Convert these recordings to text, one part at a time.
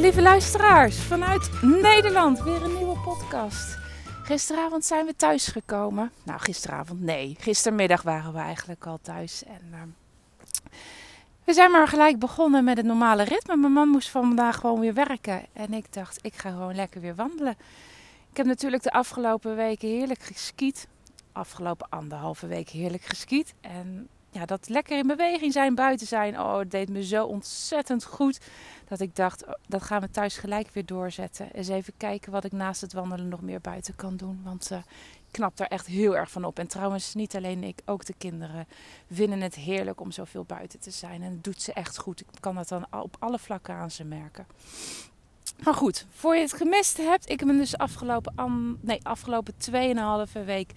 Lieve luisteraars, vanuit Nederland weer een nieuwe podcast. Gisteravond zijn we thuis gekomen. Nou, gisteravond nee. Gistermiddag waren we eigenlijk al thuis. En uh, we zijn maar gelijk begonnen met het normale ritme. Mijn man moest vandaag gewoon weer werken. En ik dacht, ik ga gewoon lekker weer wandelen. Ik heb natuurlijk de afgelopen weken heerlijk geskiet. Afgelopen anderhalve week heerlijk geskiet. En ja, dat lekker in beweging zijn, buiten zijn. Oh, het deed me zo ontzettend goed. Dat ik dacht, oh, dat gaan we thuis gelijk weer doorzetten. Eens even kijken wat ik naast het wandelen nog meer buiten kan doen. Want uh, ik knap daar echt heel erg van op. En trouwens, niet alleen ik, ook de kinderen vinden het heerlijk om zoveel buiten te zijn. En het doet ze echt goed. Ik kan dat dan op alle vlakken aan ze merken. Maar goed, voor je het gemist hebt, ik ben dus afgelopen, nee, afgelopen 2,5 week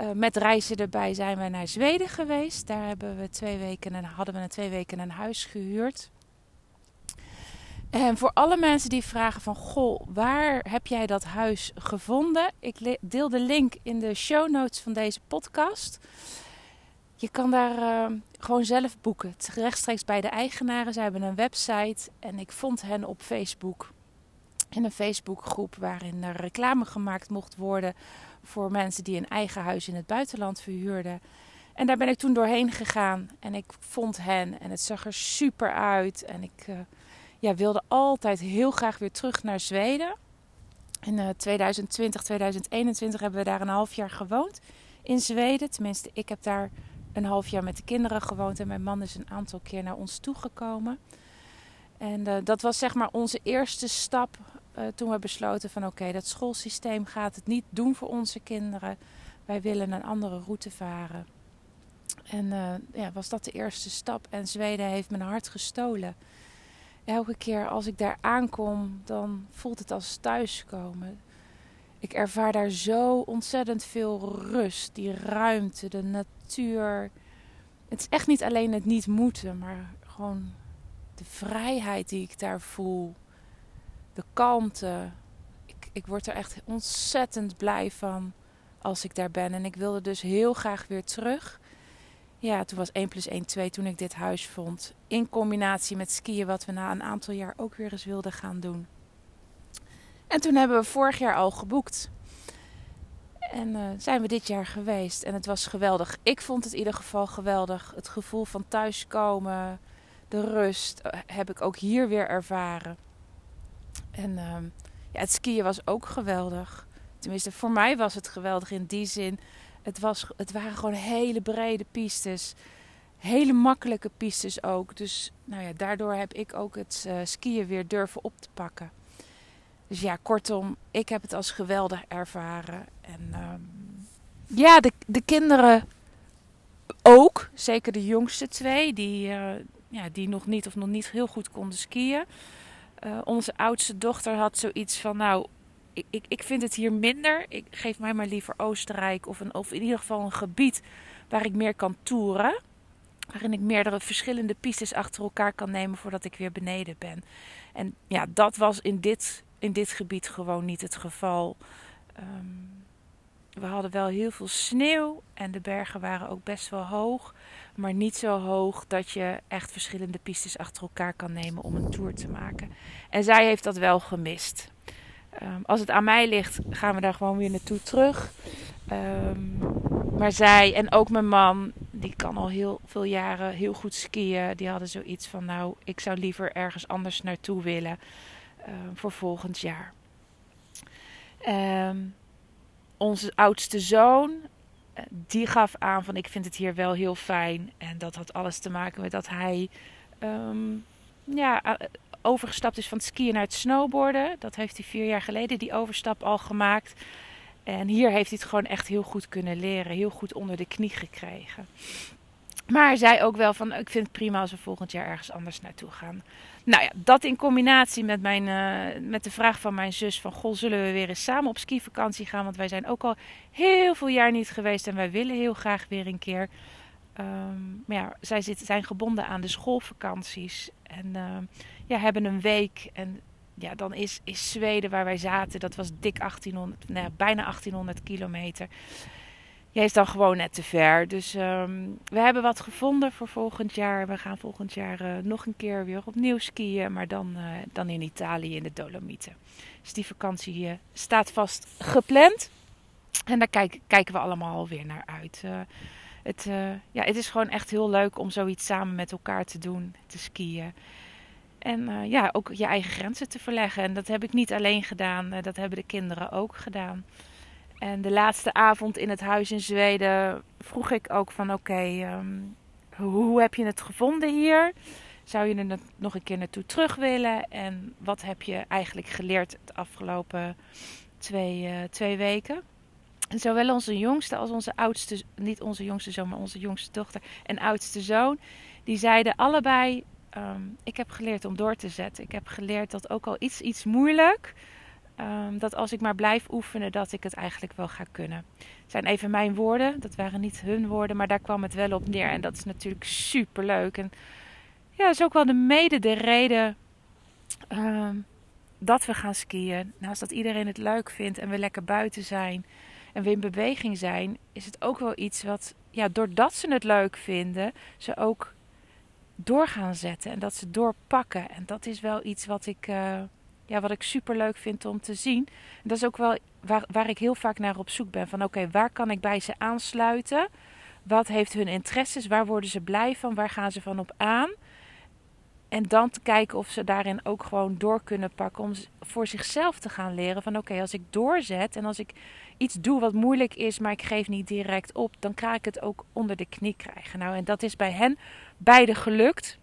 uh, met reizen erbij zijn we naar Zweden geweest. Daar hebben we twee weken en hadden we een twee weken een huis gehuurd. En voor alle mensen die vragen van, goh, waar heb jij dat huis gevonden? Ik deel de link in de show notes van deze podcast. Je kan daar uh, gewoon zelf boeken. Rechtstreeks bij de eigenaren. Ze hebben een website en ik vond hen op Facebook. In een Facebookgroep waarin er reclame gemaakt mocht worden voor mensen die een eigen huis in het buitenland verhuurden. En daar ben ik toen doorheen gegaan en ik vond hen en het zag er super uit. En ik uh, ja, wilde altijd heel graag weer terug naar Zweden. In uh, 2020, 2021 hebben we daar een half jaar gewoond in Zweden. Tenminste, ik heb daar een half jaar met de kinderen gewoond en mijn man is een aantal keer naar ons toegekomen. En uh, dat was zeg maar onze eerste stap uh, toen we besloten van oké, dat schoolsysteem gaat het niet doen voor onze kinderen. Wij willen een andere route varen. En uh, ja, was dat de eerste stap. En Zweden heeft mijn hart gestolen. Elke keer als ik daar aankom, dan voelt het als thuiskomen. Ik ervaar daar zo ontzettend veel rust, die ruimte, de natuur. Het is echt niet alleen het niet moeten, maar gewoon de vrijheid die ik daar voel de kalmte. Ik, ik word er echt ontzettend blij van als ik daar ben. En ik wilde dus heel graag weer terug. Ja, toen was 1 plus 1 2 toen ik dit huis vond. In combinatie met skiën, wat we na een aantal jaar ook weer eens wilden gaan doen. En toen hebben we vorig jaar al geboekt. En uh, zijn we dit jaar geweest. En het was geweldig. Ik vond het in ieder geval geweldig. Het gevoel van thuiskomen, de rust, uh, heb ik ook hier weer ervaren. En uh, ja, het skiën was ook geweldig. Tenminste, voor mij was het geweldig in die zin. Het, was, het waren gewoon hele brede pistes. Hele makkelijke pistes ook. Dus nou ja, daardoor heb ik ook het uh, skiën weer durven op te pakken. Dus ja, kortom, ik heb het als geweldig ervaren. En um, ja, de, de kinderen ook. Zeker de jongste twee, die, uh, ja, die nog niet of nog niet heel goed konden skiën. Uh, onze oudste dochter had zoiets van: Nou, ik, ik, ik vind het hier minder. Ik geef mij maar liever Oostenrijk of, een, of in ieder geval een gebied waar ik meer kan toeren. Waarin ik meerdere verschillende pistes achter elkaar kan nemen voordat ik weer beneden ben. En ja, dat was in dit, in dit gebied gewoon niet het geval. Um, we hadden wel heel veel sneeuw en de bergen waren ook best wel hoog. Maar niet zo hoog dat je echt verschillende pistes achter elkaar kan nemen om een tour te maken. En zij heeft dat wel gemist. Um, als het aan mij ligt, gaan we daar gewoon weer naartoe terug. Um, maar zij en ook mijn man, die kan al heel veel jaren heel goed skiën. Die hadden zoiets van: Nou, ik zou liever ergens anders naartoe willen um, voor volgend jaar. Um, onze oudste zoon, eh, die gaf aan van ik vind het hier wel heel fijn. En dat had alles te maken met dat hij um, ja, overgestapt is van het skiën naar het snowboarden. Dat heeft hij vier jaar geleden, die overstap al gemaakt. En hier heeft hij het gewoon echt heel goed kunnen leren. Heel goed onder de knie gekregen. Maar zei ook wel van ik vind het prima als we volgend jaar ergens anders naartoe gaan. Nou ja, dat in combinatie met, mijn, uh, met de vraag van mijn zus van... Goh, zullen we weer eens samen op skivakantie gaan? Want wij zijn ook al heel veel jaar niet geweest en wij willen heel graag weer een keer. Um, maar ja, zij zitten, zijn gebonden aan de schoolvakanties. En uh, ja, hebben een week. En ja, dan is, is Zweden waar wij zaten, dat was dik 1800, nou bijna 1800 kilometer. Jij is dan gewoon net te ver. Dus ehm, we hebben wat gevonden voor volgend jaar. We gaan volgend jaar eh, nog een keer weer opnieuw skiën. Maar dan, uh, dan in Italië in de Dolomieten. Dus die vakantie uh, staat vast gepland. En daar kijk, kijken we allemaal alweer naar uit. het, ja, het is gewoon echt heel leuk om zoiets samen met elkaar te doen. Te skiën. En ja, ook je eigen grenzen te verleggen. En dat heb ik niet alleen gedaan. dat hebben de kinderen ook gedaan. En de laatste avond in het huis in Zweden vroeg ik ook van oké, ehm, hoe heb je het gevonden hier? Zou je er nog een keer naartoe terug willen? En wat heb je eigenlijk geleerd de afgelopen twee, uh, twee weken? En zowel onze jongste als onze oudste, niet onze jongste zoon, maar onze jongste dochter en oudste zoon, die zeiden allebei: um, Ik heb geleerd om door te zetten. Ik heb geleerd dat ook al iets, iets moeilijk, Ehm, dat als ik maar blijf oefenen, dat ik het eigenlijk wel ga kunnen. Het zijn even mijn woorden, dat waren niet hun woorden, maar daar kwam het wel op neer. En dat is natuurlijk super leuk. En ja, dat is ook wel de mede de reden ehm, dat we gaan skiën. Naast dat iedereen het leuk vindt en we lekker buiten zijn en we in beweging zijn, is het ook wel iets wat, ja, doordat ze het leuk vinden, ze ook door gaan zetten en dat ze doorpakken. En dat is wel iets wat ik. Uh, ja, wat ik super leuk vind om te zien. En dat is ook wel waar, waar ik heel vaak naar op zoek ben. Van oké, waar kan ik bij ze aansluiten? Wat heeft hun interesses? Waar worden ze blij van? Waar gaan ze van op aan? En dan te kijken of ze daarin ook gewoon door kunnen pakken. Om voor zichzelf te gaan leren van oké, als ik doorzet en als ik iets doe wat moeilijk is, maar ik geef niet direct op, dan ga ik het ook onder de knie krijgen. Nou, en dat is bij hen beide gelukt.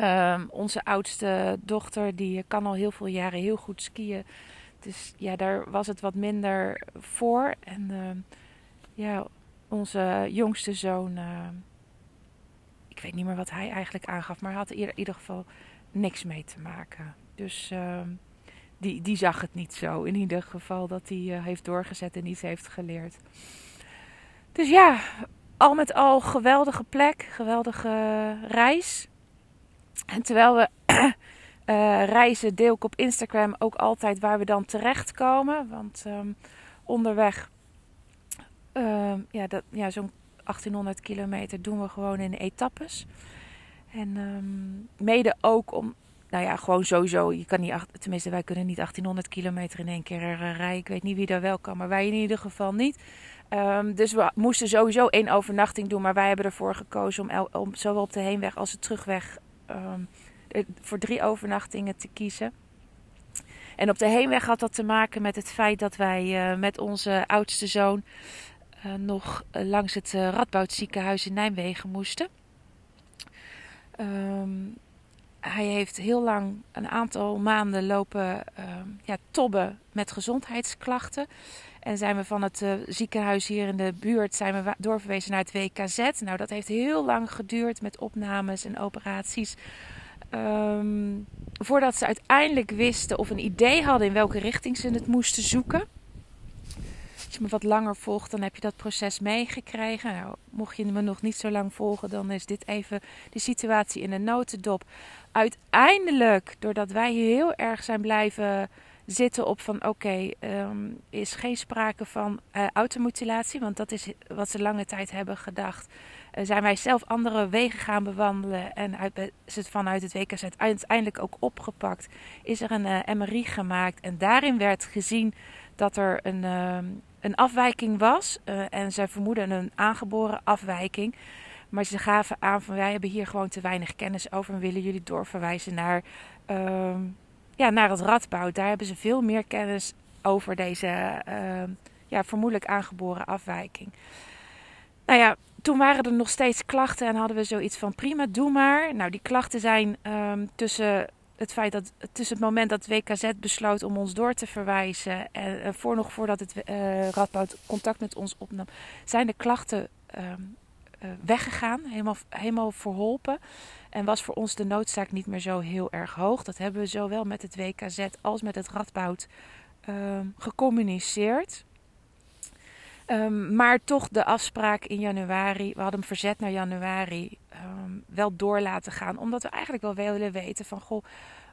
Um, onze oudste dochter die kan al heel veel jaren heel goed skiën. Dus ja, daar was het wat minder voor. En uh, ja, onze jongste zoon, uh, ik weet niet meer wat hij eigenlijk aangaf, maar had in ieder geval niks mee te maken. Dus die, die zag het niet zo. In ieder geval dat hij eh, heeft doorgezet en iets heeft geleerd. Dus ja, al met al geweldige plek, geweldige reis. En terwijl we uh, reizen, deel ik op Instagram ook altijd waar we dan terechtkomen. Want um, onderweg, uh, ja, ja, zo'n 1800 kilometer doen we gewoon in etappes. En um, mede ook om, nou ja, gewoon sowieso. Je kan niet, tenminste, wij kunnen niet 1800 kilometer in één keer uh, rijden. Ik weet niet wie daar wel kan, maar wij in ieder geval niet. Dus we moesten sowieso één overnachting doen. Maar wij hebben ervoor gekozen om, om zowel op de heenweg als de terugweg um, voor drie overnachtingen te kiezen. En op de heenweg had dat te maken met het feit dat wij uh, met onze oudste zoon uh, nog langs het Radboudziekenhuis in Nijmegen moesten. Um, hij heeft heel lang, een aantal maanden lopen um, ja, tobben met gezondheidsklachten. En zijn we van het uh, ziekenhuis hier in de buurt zijn we doorverwezen naar het WKZ. Nou, dat heeft heel lang geduurd met opnames en operaties. Um, voordat ze uiteindelijk wisten of een idee hadden in welke richting ze het moesten zoeken. Als je me wat langer volgt, dan heb je dat proces meegekregen. Nou, mocht je me nog niet zo lang volgen, dan is dit even de situatie in een notendop. Uiteindelijk, doordat wij heel erg zijn blijven zitten op van oké, okay, um, is geen sprake van uh, automutilatie, want dat is wat ze lange tijd hebben gedacht. Uh, zijn wij zelf andere wegen gaan bewandelen en uit, is het vanuit het WKZ uiteindelijk ook opgepakt. Is er een eh, MRI gemaakt en daarin werd gezien dat er een, ehm, een afwijking was en zij vermoeden een aangeboren afwijking. Maar ze gaven aan van wij hebben hier gewoon te weinig kennis over en willen jullie doorverwijzen naar ehm, ja, naar het radbouw. Daar hebben ze veel meer kennis over deze uh, ja, vermoedelijk aangeboren afwijking. Nou ja, toen waren er nog steeds klachten en hadden we zoiets van prima, doe maar. Nou, die klachten zijn um, tussen het feit dat tussen het moment dat WKZ besloot om ons door te verwijzen en uh, voor nog voordat het uh, Radboud contact met ons opnam, zijn de klachten um, weggegaan, helemaal, helemaal verholpen. En was voor ons de noodzaak niet meer zo heel erg hoog. Dat hebben we zowel met het WKZ als met het Radboud um, gecommuniceerd. Um, maar toch de afspraak in januari, we hadden hem verzet naar januari, um, wel door laten gaan. Omdat we eigenlijk wel willen weten van, goh,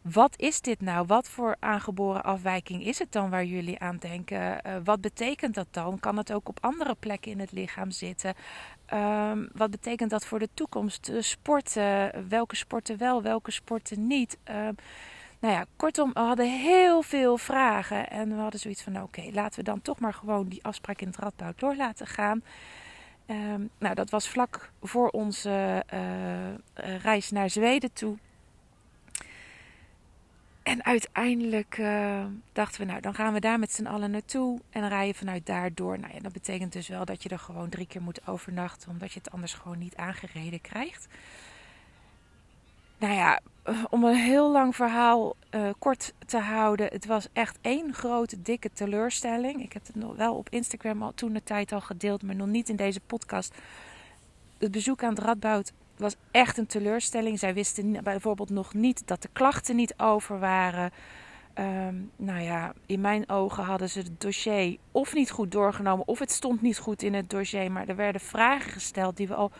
wat is dit nou? Wat voor aangeboren afwijking is het dan waar jullie aan denken? Uh, wat betekent dat dan? Kan het ook op andere plekken in het lichaam zitten? Um, wat betekent dat voor de toekomst? sporten, welke sporten wel, welke sporten niet? Um, nou ja, kortom, we hadden heel veel vragen. En we hadden zoiets van, nou, oké, laten we dan toch maar gewoon die afspraak in het Radboud door laten gaan. Um, nou, dat was vlak voor onze uh, reis naar Zweden toe. En uiteindelijk uh, dachten we, nou, dan gaan we daar met z'n allen naartoe en rijden vanuit daar door. Nou ja, dat betekent dus wel dat je er gewoon drie keer moet overnachten, omdat je het anders gewoon niet aangereden krijgt. Nou ja, om een heel lang verhaal uh, kort te houden. Het was echt één grote, dikke teleurstelling. Ik heb het nog wel op Instagram al toen de tijd al gedeeld, maar nog niet in deze podcast. Het bezoek aan het Radboud was echt een teleurstelling. Zij wisten bijvoorbeeld nog niet dat de klachten niet over waren. Um, nou ja, in mijn ogen hadden ze het dossier of niet goed doorgenomen, of het stond niet goed in het dossier. Maar er werden vragen gesteld die we al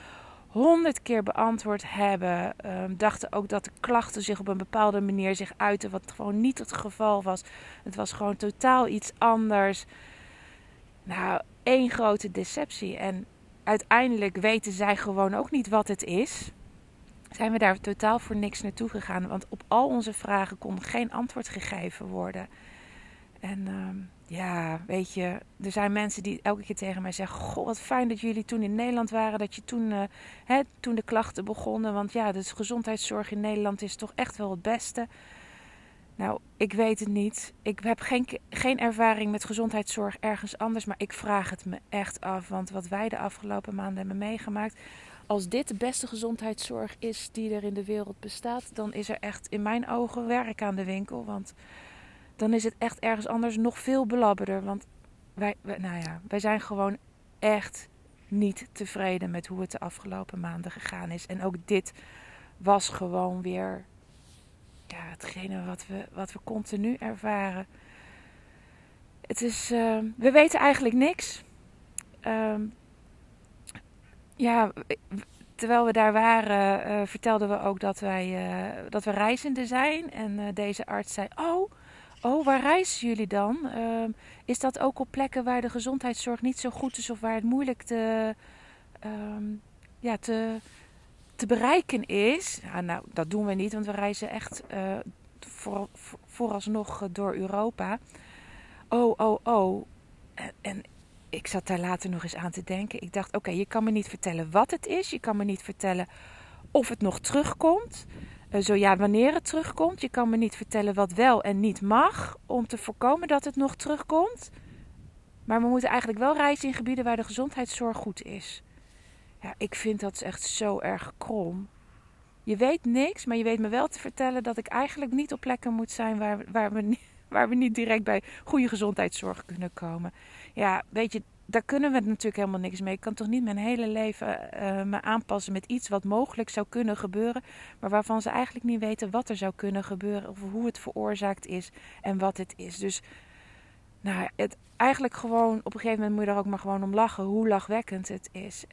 honderd keer beantwoord hebben. Um, dachten ook dat de klachten zich op een bepaalde manier zich uiten, wat gewoon niet het geval was. Het was gewoon totaal iets anders. Nou, één grote deceptie. En uiteindelijk weten zij gewoon ook niet wat het is. Zijn we daar totaal voor niks naartoe gegaan. Want op al onze vragen kon geen antwoord gegeven worden. En uh, ja, weet je, er zijn mensen die elke keer tegen mij zeggen: Goh, wat fijn dat jullie toen in Nederland waren. Dat je toen, uh, hè, toen de klachten begonnen. Want ja, de gezondheidszorg in Nederland is toch echt wel het beste. Nou, ik weet het niet. Ik heb geen, geen ervaring met gezondheidszorg ergens anders. Maar ik vraag het me echt af. Want wat wij de afgelopen maanden hebben meegemaakt. Als dit de beste gezondheidszorg is die er in de wereld bestaat. Dan is er echt in mijn ogen werk aan de winkel. Want dan is het echt ergens anders nog veel belabberder. Want wij, nou ja, wij zijn gewoon echt niet tevreden met hoe het de afgelopen maanden gegaan is. En ook dit was gewoon weer ja, hetgene wat we, wat we continu ervaren. Het is, uh, we weten eigenlijk niks. Uh, ja, terwijl we daar waren, uh, vertelden we ook dat wij uh, dat we reizende zijn. En uh, deze arts zei: Oh, oh, waar reizen jullie dan? Ehm, is dat ook op plekken waar de gezondheidszorg niet zo goed is of waar het moeilijk te, ehm, ja, te, te bereiken is. Nou, dat doen we niet, want we reizen echt uh, voor, vooralsnog door Europa. Oh, oh, oh. En, en, ik zat daar later nog eens aan te denken. Ik dacht, oké, je kan me niet vertellen wat het is. Je kan me niet vertellen of het nog terugkomt. Uh, zo ja, wanneer het terugkomt. Je kan me niet vertellen wat wel en niet mag. Om te voorkomen dat het nog terugkomt. Maar we moeten eigenlijk wel reizen in gebieden waar de gezondheidszorg goed is. Ja, ik vind dat echt zo erg krom. Je weet niks, maar je weet me wel te vertellen dat ik eigenlijk niet op plekken moet zijn waar, waar, we, waar we niet direct bij goede gezondheidszorg kunnen komen. Ja, weet je, daar kunnen we natuurlijk helemaal niks mee. Ik kan toch niet mijn hele leven uh, me aanpassen met iets wat mogelijk zou kunnen gebeuren, maar waarvan ze eigenlijk niet weten wat er zou kunnen gebeuren of hoe het veroorzaakt is en wat het is. Dus nou, het, eigenlijk gewoon op een gegeven moment moet je er ook maar gewoon om lachen hoe lachwekkend het is.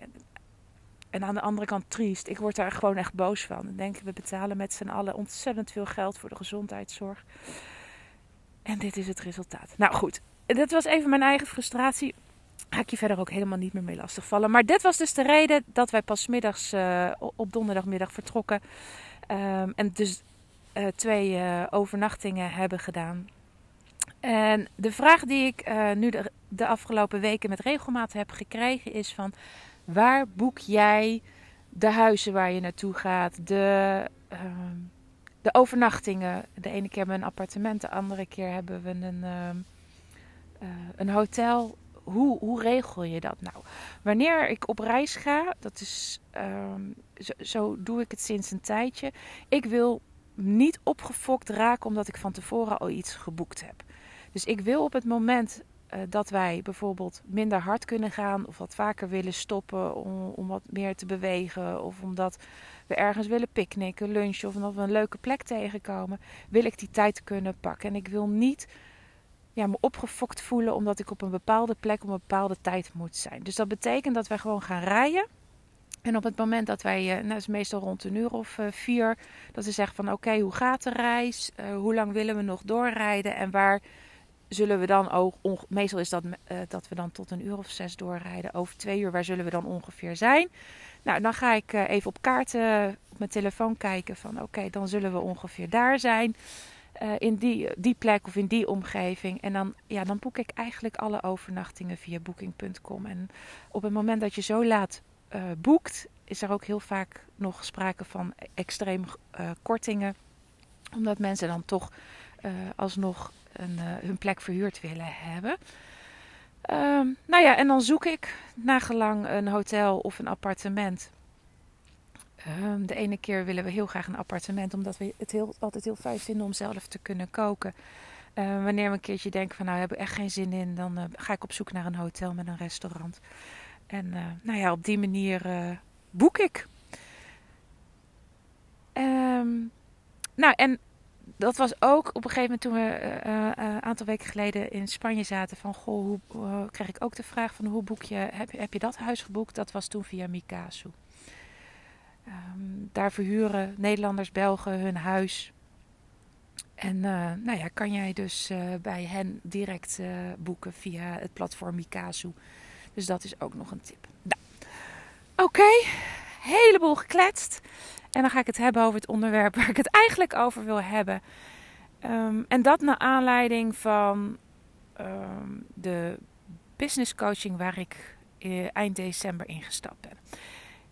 En aan de andere kant triest. Ik word daar gewoon echt boos van. Ik denk, we betalen met z'n allen ontzettend veel geld voor de gezondheidszorg. En dit is het resultaat. Nou goed, dit was even mijn eigen frustratie. Ga ik je verder ook helemaal niet meer mee lastigvallen. Maar dit was dus de reden dat wij pas middags uh, op donderdagmiddag vertrokken. Um, en dus uh, twee uh, overnachtingen hebben gedaan. En de vraag die ik nu de afgelopen weken met regelmaat heb gekregen is van Waar boek jij de huizen waar je naartoe gaat, de, uh, de overnachtingen? De ene keer hebben we een appartement, de andere keer hebben we een, uh, uh, een hotel. Hoe, hoe regel je dat nou? Wanneer ik op reis ga, dat is, ehm, zo, zo doe ik het sinds een tijdje. Ik wil niet opgefokt raken omdat ik van tevoren al iets geboekt heb. Dus ik wil op het moment uh, dat wij bijvoorbeeld minder hard kunnen gaan of wat vaker willen stoppen om, om wat meer te bewegen of omdat we ergens willen picknicken, lunchen of omdat we een leuke plek tegenkomen, wil ik die tijd kunnen pakken. En ik wil niet ja, me opgefokt voelen omdat ik op een bepaalde plek op een bepaalde tijd moet zijn. Dus dat betekent dat wij gewoon gaan rijden. En op het moment dat wij, nou, dat is meestal rond een uur of vier, dat ze zeggen van oké, hoe gaat de reis? hoe lang willen we nog doorrijden? En waar zullen we dan ook, meestal is dat dat we dan tot een uur of zes doorrijden. Over twee uur, waar zullen we dan ongeveer zijn? Nou, dan ga ik even op kaarten op mijn telefoon kijken van oké, dan zullen we ongeveer daar zijn. In die, die plek of in die omgeving. En dan, ja, dan boek ik eigenlijk alle overnachtingen via booking.com. En op het moment dat je zo laat boekt, is er ook heel vaak nog sprake van extreem kortingen. Omdat mensen dan toch alsnog een, hun plek verhuurd willen hebben. Um, nou ja, en dan zoek ik nagelang een hotel of een appartement Ehm, de ene keer willen we heel graag een appartement, omdat we het heel, altijd heel fijn vinden om zelf te kunnen koken. Uh, wanneer we een keertje denken van nou we hebben echt geen zin in, dan uh, ga ik op zoek naar een hotel met een restaurant. En uh, nou ja, op die manier eh, boek ik. Um, nou en dat was ook op een gegeven moment toen we een aantal weken geleden in Spanje zaten van goh, hoe kreeg ik ook de vraag van hoe boek je, heb, heb je dat huis geboekt? Dat was toen via Mikasu. Um, daar verhuren Nederlanders, Belgen hun huis. En nou ja, kan jij dus bij hen direct boeken via het platform Mikazu. Dus dat is ook nog een tip. Nou, Oké, heleboel gekletst. En dan ga ik het hebben over het onderwerp waar ik het eigenlijk over wil hebben. Um, en dat naar aanleiding van um, de business coaching waar ik eind december ingestapt ben.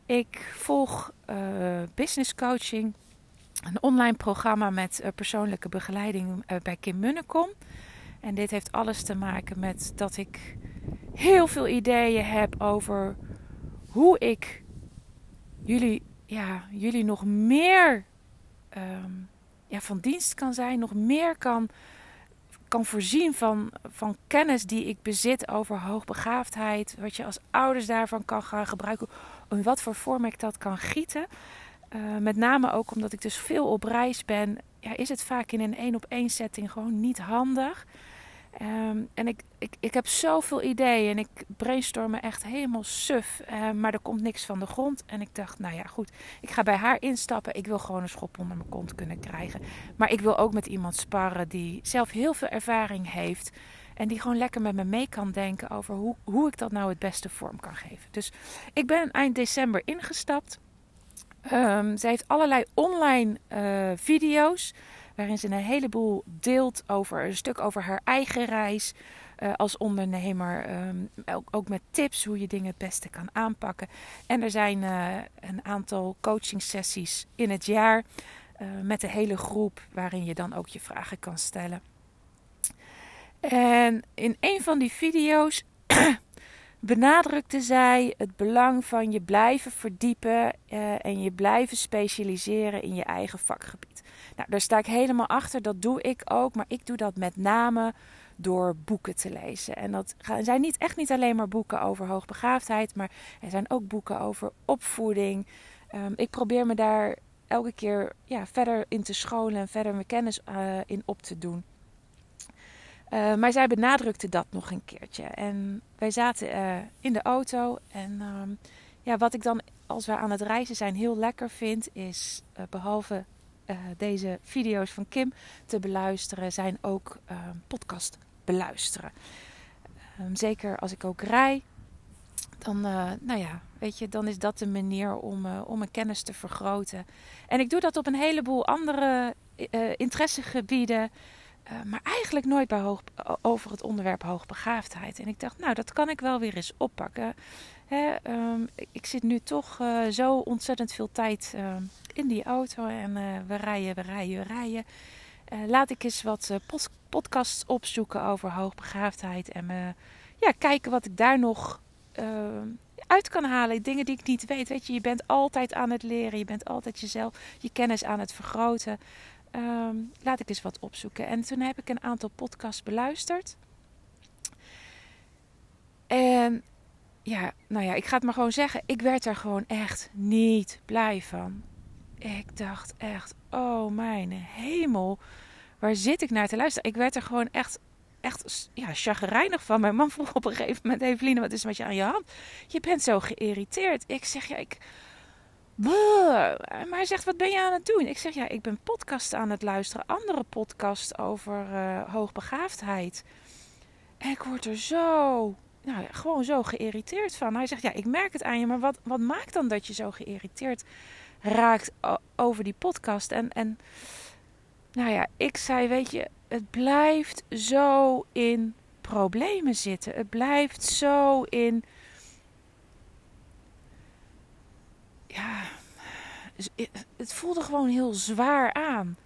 Ik volg uh, business coaching, een online programma met uh, persoonlijke begeleiding bij Kim Munnekom. En dit heeft alles te maken met dat ik heel veel ideeën heb over hoe ik jullie, ja, jullie nog meer um, ja, van dienst kan zijn, nog meer kan, kan voorzien van, van kennis die ik bezit over hoogbegaafdheid. Wat je als ouders daarvan kan gaan gebruiken in wat voor vorm ik dat kan gieten. Uh, met name ook omdat ik dus veel op reis ben, ja, is het vaak in een één op één setting gewoon niet handig. Um, en ik, ik, ik heb zoveel ideeën en ik brainstorm me echt helemaal suf. Uh, maar er komt niks van de grond. En ik dacht, nou ja, goed. Ik ga bij haar instappen. Ik wil gewoon een schop onder mijn kont kunnen krijgen. Maar ik wil ook met iemand sparren die zelf heel veel ervaring heeft. En die gewoon lekker met me mee kan denken over hoe, hoe ik dat nou het beste vorm kan geven. Dus ik ben eind december ingestapt. Um, zij heeft allerlei online uh, video's. Waarin ze een heleboel deelt over een stuk over haar eigen reis. Uh, als ondernemer. Um, ook, ook, met tips hoe je dingen het beste kan aanpakken. En er zijn uh, een aantal coaching sessies in het jaar. met de hele groep. Waarin je dan ook je vragen kan stellen. En in een van die video's benadrukte zij het belang van je blijven verdiepen en je blijven specialiseren in je eigen vakgebied. Nou, daar sta ik helemaal achter. Dat doe ik ook, maar ik doe dat met name door boeken te lezen. En dat zijn niet, echt niet alleen maar boeken over hoogbegaafdheid, maar er zijn ook boeken over opvoeding. Um, ik probeer me daar elke keer ja, verder in te scholen en verder mijn kennis uh, in op te doen. Uh, maar zij benadrukte dat nog een keertje. En wij zaten uh, in de auto. En uh, ja, wat ik dan als we aan het reizen zijn heel lekker vind, is behalve deze video's van Kim te beluisteren, zijn ook podcast beluisteren. Ehm, zeker als ik ook rij. Dan, nou ja, weet je, dan is dat de manier om, om mijn kennis te vergroten. En ik doe dat op een heleboel andere interessegebieden. Maar eigenlijk nooit bij hoog, over het onderwerp hoogbegaafdheid. En ik dacht, nou, dat kan ik wel weer eens oppakken. Hè, um, ik zit nu toch uh, zo ontzettend veel tijd uh, in die auto. En we rijden, we rijden, we rijden. laat ik eens wat podcasts opzoeken over hoogbegaafdheid. En ja, kijken wat ik daar nog uit kan halen. Dingen die ik niet weet. Weet je, je bent altijd aan het leren. Je bent altijd jezelf, je kennis aan het vergroten laat ik eens wat opzoeken. En toen heb ik een aantal podcasts beluisterd. En ja, nou ja, ik ga het maar gewoon zeggen. Ik werd er gewoon echt niet blij van. Ik dacht echt, oh mijn hemel, waar zit ik naar te luisteren? Ik werd er gewoon echt echt ja, chagrijnig van. Mijn man vroeg op een gegeven moment, Eveline, wat is er met je aan je hand? Je bent zo geïrriteerd. Ik zeg, ja, ik... Maar hij zegt, wat ben je aan het doen? Ik zeg, ja, ik ben podcast aan het luisteren. Andere podcast over uh, hoogbegaafdheid. En ik word er zo, nou, gewoon zo geïrriteerd van. Hij zegt, ja, ik merk het aan je. Maar wat, wat maakt dan dat je zo geïrriteerd raakt over die podcast? En, en nou ja, ik zei, weet je, het blijft zo in problemen zitten. Het blijft zo in. Ja, het voelde gewoon heel zwaar aan.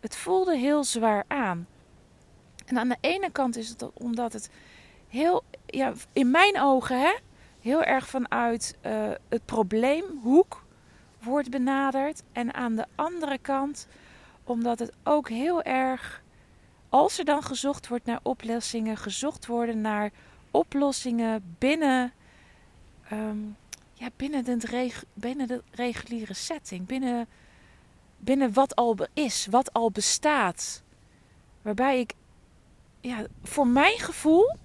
Het voelde heel zwaar aan. En aan de ene kant is het omdat het heel, ja, in mijn ogen, hè, heel erg vanuit uh, het probleemhoek wordt benaderd. En aan de andere kant omdat het ook heel erg, als er dan gezocht wordt naar oplossingen, gezocht worden naar oplossingen binnen, ehm, ja, binnen, de binnen de reguliere setting, binnen, binnen wat al is, wat al bestaat. Waarbij ik, ja, voor mijn gevoel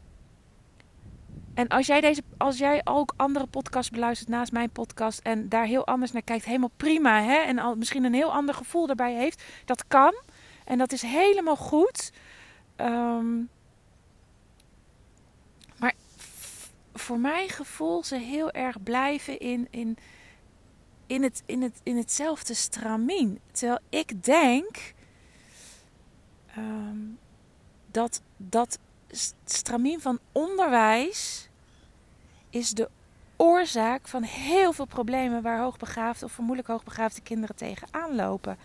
en als jij, deze, als jij ook andere podcasts beluistert naast mijn podcast en daar heel anders naar kijkt, helemaal prima. Hè? En al, misschien een heel ander gevoel daarbij heeft, dat kan. En dat is helemaal goed. Um, maar voor mijn gevoel ze heel erg blijven in, in, in, het, in, het, in hetzelfde stramien. Terwijl ik denk um, dat dat stramien van onderwijs is de oorzaak van heel veel problemen waar hoogbegaafde of vermoedelijk hoogbegaafde kinderen tegenaan lopen.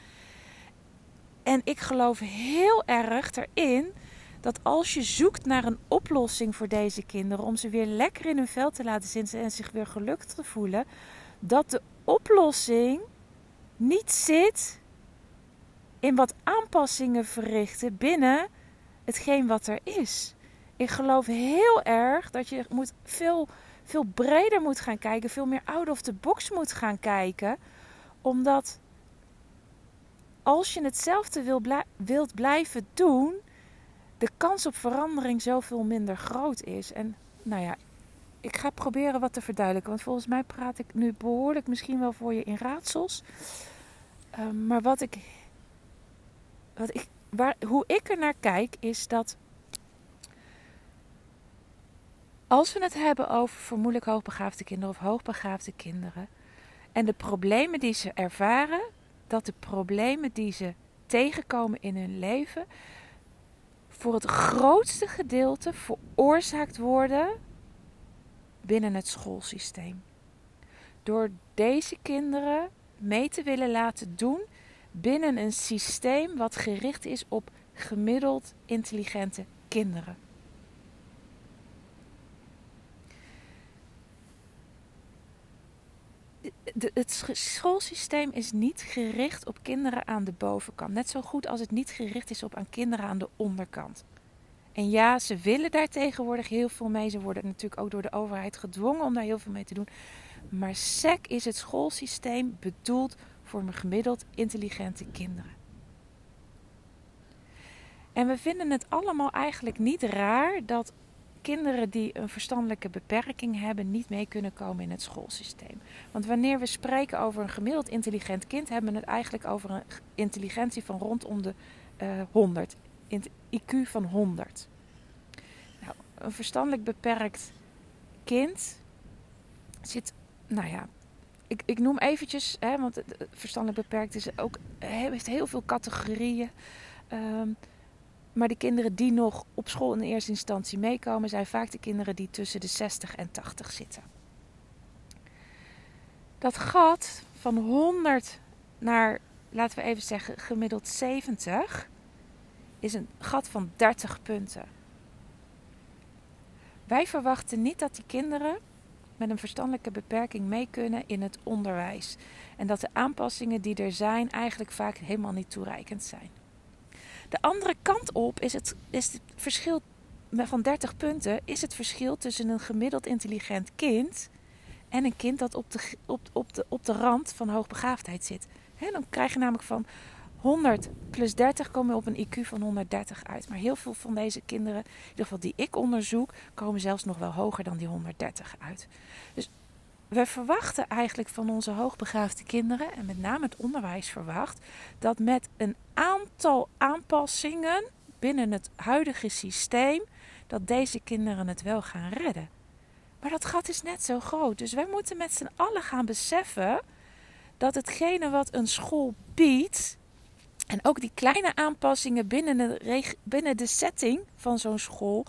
En ik geloof heel erg erin dat als je zoekt naar een oplossing voor deze kinderen, om ze weer lekker in hun vel te laten zitten en zich weer gelukkig te voelen, dat de oplossing niet zit in wat aanpassingen verrichten binnen hetgeen wat er is. Ik geloof heel erg dat je moet veel, veel breder moet gaan kijken, veel meer out of the box moet gaan kijken. Omdat als je hetzelfde wil wilt blijven doen, de kans op verandering zoveel minder groot is. En nou ja, ik ga proberen wat te verduidelijken. Want volgens mij praat ik nu behoorlijk misschien wel voor je in raadsels. Ehm, maar wat ik, wat ik, waar, hoe ik er naar kijk, is dat Als we het hebben over vermoedelijk hoogbegaafde kinderen of hoogbegaafde kinderen en de problemen die ze ervaren, dat de problemen die ze tegenkomen in hun leven voor het grootste gedeelte veroorzaakt worden binnen het schoolsysteem. Door deze kinderen mee te willen laten doen binnen een systeem wat gericht is op gemiddeld intelligente kinderen. Het schoolsysteem is niet gericht op kinderen aan de bovenkant. Net zo goed als het niet gericht is op aan kinderen aan de onderkant. En ja, ze willen daar tegenwoordig heel veel mee. Ze worden natuurlijk ook door de overheid gedwongen om daar heel veel mee te doen. Maar SEC is het schoolsysteem bedoeld voor gemiddeld intelligente kinderen. En we vinden het allemaal eigenlijk niet raar dat kinderen die een verstandelijke beperking hebben niet mee kunnen komen in het schoolsysteem. Want wanneer we spreken over een gemiddeld intelligent kind, hebben we het eigenlijk over een intelligentie van rondom de uh, 100. IQ van 100. Nou, een verstandelijk beperkt kind zit, nou ja, ik, ik noem eventjes, hè, want verstandelijk beperkt is ook, heeft heel veel categorieën. Um, maar de kinderen die nog op school in eerste instantie meekomen, zijn vaak de kinderen die tussen de 60 en 80 zitten. Dat gat van 100 naar, laten we even zeggen, gemiddeld 70, is een gat van 30 punten. Wij verwachten niet dat die kinderen met een verstandelijke beperking mee kunnen in het onderwijs. En dat de aanpassingen die er zijn eigenlijk vaak helemaal niet toereikend zijn. De andere kant op is het, is het verschil van 30 punten is het verschil tussen een gemiddeld intelligent kind en een kind dat op de, op, op de, op de rand van hoogbegaafdheid zit. dan krijg je namelijk van 100 plus 30 komen op een IQ van 130 uit. Maar heel veel van deze kinderen, in ieder geval die ik onderzoek, komen zelfs nog wel hoger dan die 130 uit. Dus we verwachten eigenlijk van onze hoogbegaafde kinderen, en met name het onderwijs verwacht, dat met een aantal aanpassingen binnen het huidige systeem, dat deze kinderen het wel gaan redden. Maar dat gat is net zo groot. Dus wij moeten met z'n allen gaan beseffen dat hetgene wat een school biedt, en ook die kleine aanpassingen binnen de, binnen de setting van zo'n school,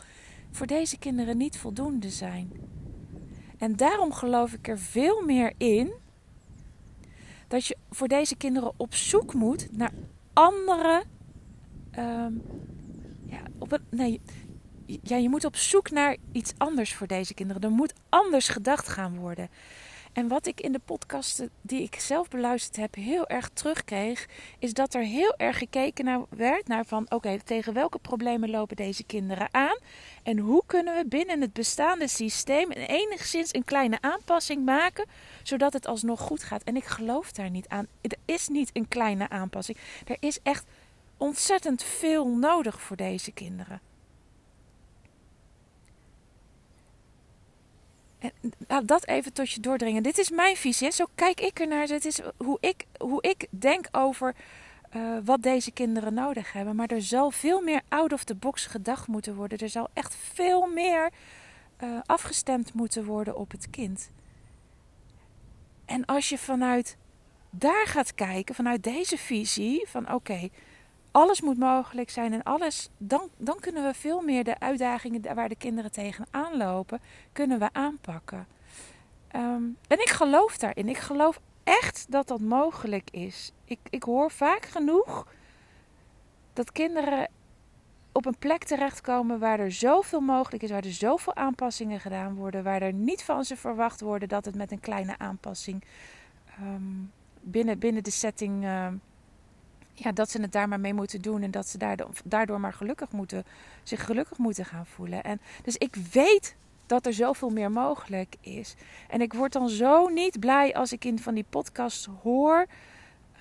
voor deze kinderen niet voldoende zijn. En daarom geloof ik er veel meer in dat je voor deze kinderen op zoek moet naar andere. Ehm, ja, op een, nee, ja, je moet op zoek naar iets anders voor deze kinderen. Er moet anders gedacht gaan worden. En wat ik in de podcasten die ik zelf beluisterd heb heel erg terugkreeg, is dat er heel erg gekeken naar werd naar van oké, tegen welke problemen lopen deze kinderen aan en hoe kunnen we binnen het bestaande systeem enigszins een kleine aanpassing maken, zodat het alsnog goed gaat. En ik geloof daar niet aan. Er is niet een kleine aanpassing. Er is echt ontzettend veel nodig voor deze kinderen. En laat dat even tot je doordringen. Dit is mijn visie. Zo kijk ik ernaar. Het is hoe ik, hoe ik denk over uh, wat deze kinderen nodig hebben. Maar er zal veel meer out of the box gedacht moeten worden. Er zal echt veel meer uh, afgestemd moeten worden op het kind. En als je vanuit daar gaat kijken, vanuit deze visie, van oké, alles moet mogelijk zijn en alles, dan, dan kunnen we veel meer de uitdagingen waar de kinderen tegenaan lopen, kunnen we aanpakken. Um, en ik geloof daarin. Ik geloof echt dat dat mogelijk is. Ik, ik hoor vaak genoeg dat kinderen op een plek terechtkomen waar er zoveel mogelijk is, waar er zoveel aanpassingen gedaan worden, waar er niet van ze verwacht worden dat het met een kleine aanpassing um, binnen, binnen de setting. Uh, ja, dat ze het daar maar mee moeten doen en dat ze daardoor, daardoor maar gelukkig moeten, zich gelukkig moeten gaan voelen. En dus ik weet dat er zoveel meer mogelijk is. En ik word dan zo niet blij als ik in van die podcast hoor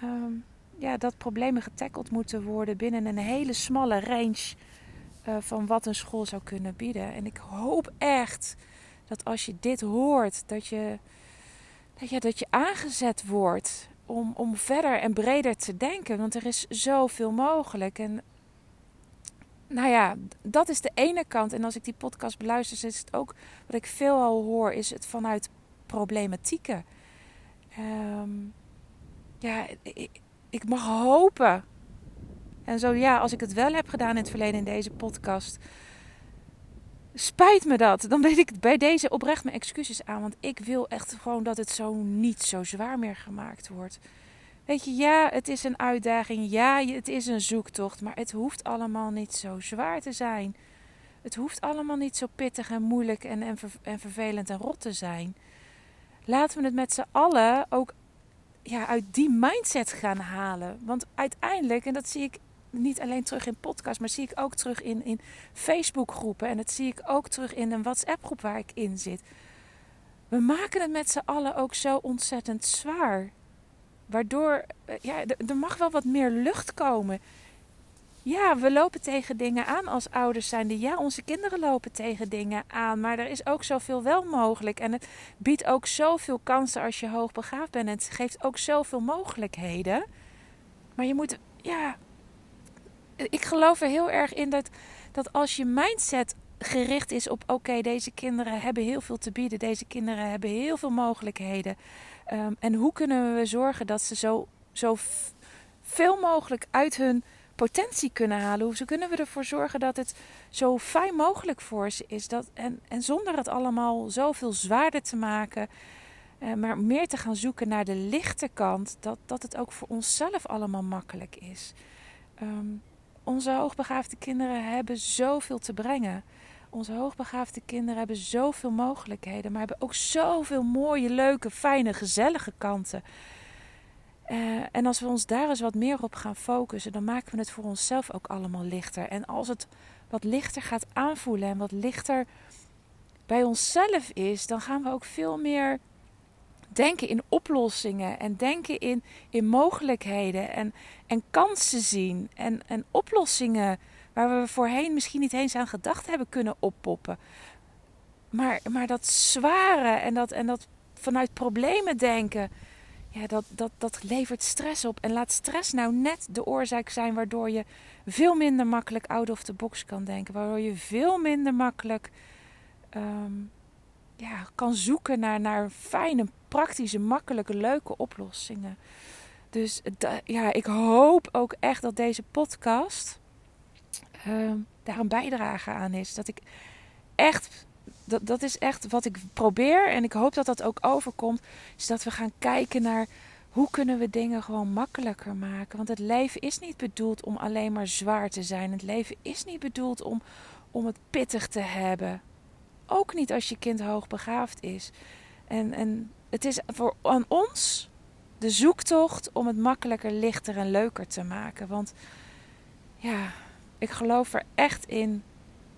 um, ja, dat problemen getackeld moeten worden binnen een hele smalle range uh, van wat een school zou kunnen bieden. En ik hoop echt dat als je dit hoort, dat je, dat je, dat je aangezet wordt om, om verder en breder te denken. Want er is zoveel mogelijk. En nou ja, dat is de ene kant. En als ik die podcast beluister, is het ook wat ik veelal hoor, is het vanuit problematieken. Um, ja, ik mag hopen. En zo ja, als ik het wel heb gedaan in het verleden in deze podcast, spijt me dat. Dan weet ik bij deze oprecht mijn excuses aan. Want ik wil echt gewoon dat het zo niet zo zwaar meer gemaakt wordt. Weet je, ja, het is een uitdaging. Ja, het is een zoektocht. Maar het hoeft allemaal niet zo zwaar te zijn. Het hoeft allemaal niet zo pittig en moeilijk en, en, en vervelend en rot te zijn. Laten we het met z'n allen ook ja, uit die mindset gaan halen. Want uiteindelijk, en dat zie ik niet alleen terug in podcast, maar zie ik ook terug in, in Facebook groepen. En dat zie ik ook terug in een WhatsApp groep waar ik in zit. We maken het met z'n allen ook zo ontzettend zwaar. Waardoor, eh, ja, er mag wel wat meer lucht komen. Ja, we lopen tegen dingen aan als ouders zijnde. Ja, onze kinderen lopen tegen dingen aan. Maar er is ook zoveel wel mogelijk. En het biedt ook zoveel kansen als je hoogbegaafd bent. En het geeft ook zoveel mogelijkheden. Maar je moet, ja, ik geloof er heel erg in dat, dat als je mindset gericht is op: oké, deze kinderen hebben heel veel te bieden, deze kinderen hebben heel veel mogelijkheden. Um, en hoe kunnen we zorgen dat ze zo, zo veel mogelijk uit hun potentie kunnen halen? Hoe kunnen we ervoor zorgen dat het zo fijn mogelijk voor ze is? Dat, en, en zonder het allemaal zoveel zwaarder te maken, uh, maar meer te gaan zoeken naar de lichte kant, dat, dat het ook voor onszelf allemaal makkelijk is. Um, onze hoogbegaafde kinderen hebben zoveel te brengen. Onze hoogbegaafde kinderen hebben zoveel mogelijkheden, maar hebben ook zoveel mooie, leuke, fijne, gezellige kanten. Uh, en als we ons daar eens wat meer op gaan focussen, dan maken we het voor onszelf ook allemaal lichter. En als het wat lichter gaat aanvoelen en wat lichter bij onszelf is, dan gaan we ook veel meer denken in oplossingen en denken in, in mogelijkheden en, en kansen zien en, en oplossingen waar we voorheen misschien niet eens aan gedacht hebben kunnen oppoppen. Maar, maar dat zware en dat, en dat vanuit problemen denken, ja, dat, dat, dat levert stress op. En laat stress nou net de oorzaak zijn waardoor je veel minder makkelijk out of the box kan denken. Waardoor je veel minder makkelijk ehm, ja, kan zoeken naar, naar fijne, praktische, makkelijke, leuke oplossingen. Dus ja, ik hoop ook echt dat deze podcast ehm, daar een bijdrage aan is. Dat ik echt, dat, dat is echt wat ik probeer en ik hoop dat dat ook overkomt. Is dat we gaan kijken naar hoe kunnen we dingen gewoon makkelijker maken. Want het leven is niet bedoeld om alleen maar zwaar te zijn. Het leven is niet bedoeld om, om het pittig te hebben. Ook niet als je kind hoogbegaafd is. En, en het is voor aan ons de zoektocht om het makkelijker, lichter en leuker te maken. Want ja, ik geloof er echt in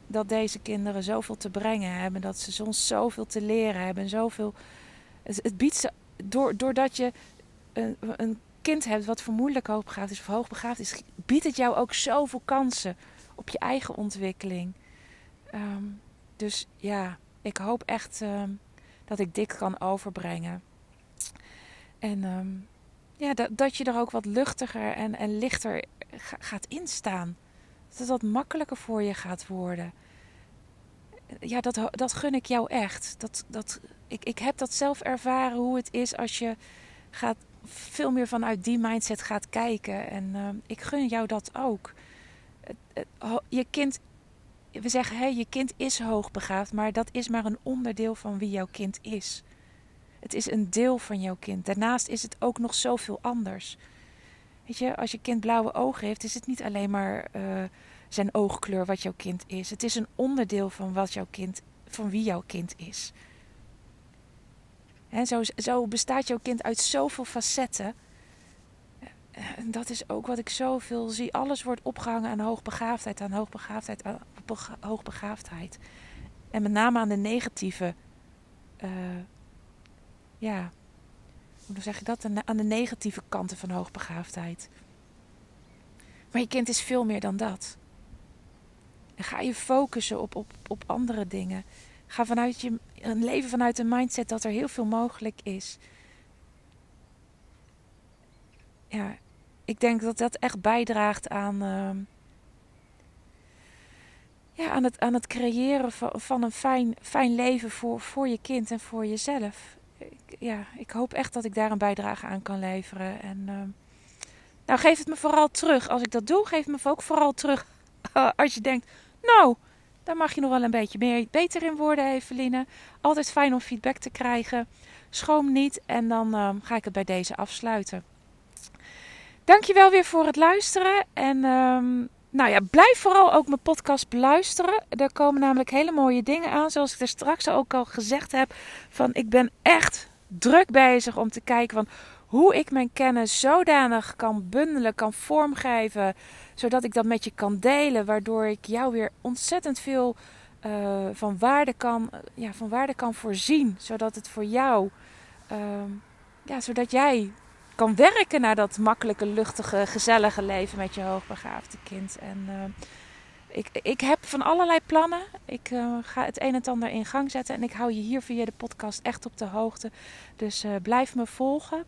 dat deze kinderen zoveel te brengen hebben. Dat ze soms zoveel te leren hebben. Zoveel, het, biedt ze, door, doordat je een, een kind hebt wat vermoedelijk hoogbegaafd is of hoogbegaafd is, biedt het jou ook zoveel kansen op je eigen ontwikkeling. Ehm, dus ja, ik hoop echt ehm, dat ik dit kan overbrengen. En ehm, ja, dat, dat je er ook wat luchtiger en, en lichter gaat instaan. Dat het wat makkelijker voor je gaat worden. Ja, dat, dat gun ik jou echt. Dat, dat, ik, ik heb dat zelf ervaren hoe het is als je gaat, veel meer vanuit die mindset gaat kijken. En ehm, ik gun jou dat ook. Je kind we zeggen, hé, je kind is hoogbegaafd, maar dat is maar een onderdeel van wie jouw kind is. Het is een deel van jouw kind. Daarnaast is het ook nog zoveel anders. Weet je, als je kind blauwe ogen heeft, is het niet alleen maar uh, zijn oogkleur wat jouw kind is. Het is een onderdeel van wat jouw kind, van wie jouw kind is. En zo, zo bestaat jouw kind uit zoveel facetten. En dat is ook wat ik zoveel zie. Alles wordt opgehangen aan hoogbegaafdheid, aan hoogbegaafdheid, aan hoogbegaafdheid. En met name aan de negatieve, uh, ja, hoe zeg je dat? Aan de negatieve kanten van hoogbegaafdheid. Maar je kind is veel meer dan dat. En ga je focussen op, op, op andere dingen. Ga vanuit je een leven vanuit een mindset dat er heel veel mogelijk is. Ja, ik denk dat dat echt bijdraagt aan, uh, ja, aan, het, aan het creëren van, een fijn, fijn leven voor, voor je kind en voor jezelf. Ik, ja, ik hoop echt dat ik daar een bijdrage aan kan leveren. En uh, nou, geef het me vooral terug. Als ik dat doe, geef het me ook vooral terug. als je denkt, nou, daar mag je nog wel een beetje meer, beter in worden, Eveline. Altijd fijn om feedback te krijgen. Schroom niet en dan uh, ga ik het bij deze afsluiten. Dankjewel weer voor het luisteren. En um, nou ja, blijf vooral ook mijn podcast beluisteren. Er komen namelijk hele mooie dingen aan. Zoals ik er straks ook al gezegd heb. Van ik ben echt druk bezig om te kijken van hoe ik mijn kennis zodanig kan bundelen, kan vormgeven. Zodat ik dat met je kan delen. Waardoor ik jou weer ontzettend veel uh, van, waarde kan, ja, van waarde kan voorzien. Zodat het voor jou, uh, ja, zodat jij kan werken naar dat makkelijke, luchtige, gezellige leven met je hoogbegaafde kind. En uh, ik, ik heb van allerlei plannen. Ik uh, ga het een en ander in gang zetten. En ik hou je hier via de podcast echt op de hoogte. Dus uh, blijf me volgen.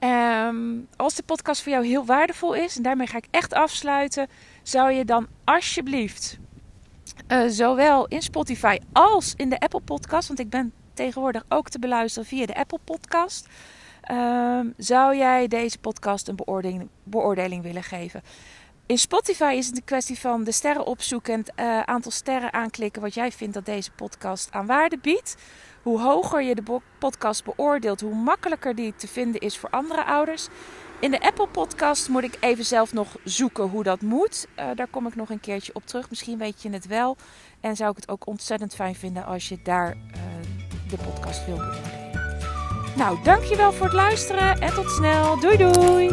Um, als de podcast voor jou heel waardevol is, en daarmee ga ik echt afsluiten, zou je dan alsjeblieft zowel in Spotify als in de Apple Podcast, want ik ben tegenwoordig ook te beluisteren via de Apple Podcast. Ehm, zou jij deze podcast een beoordeling, willen geven? In Spotify is het een kwestie van de sterren opzoeken en het uh, aantal sterren aanklikken wat jij vindt dat deze podcast aan waarde biedt. Hoe hoger je de podcast beoordeelt, hoe makkelijker die te vinden is voor andere ouders. In de Apple Podcast moet ik even zelf nog zoeken hoe dat moet. Uh, daar kom ik nog een keertje op terug. Misschien weet je het wel. En zou ik het ook ontzettend fijn vinden als je daar uh, de podcast wil beoordelen. Nou, dankjewel voor het luisteren en tot snel. Doei doei!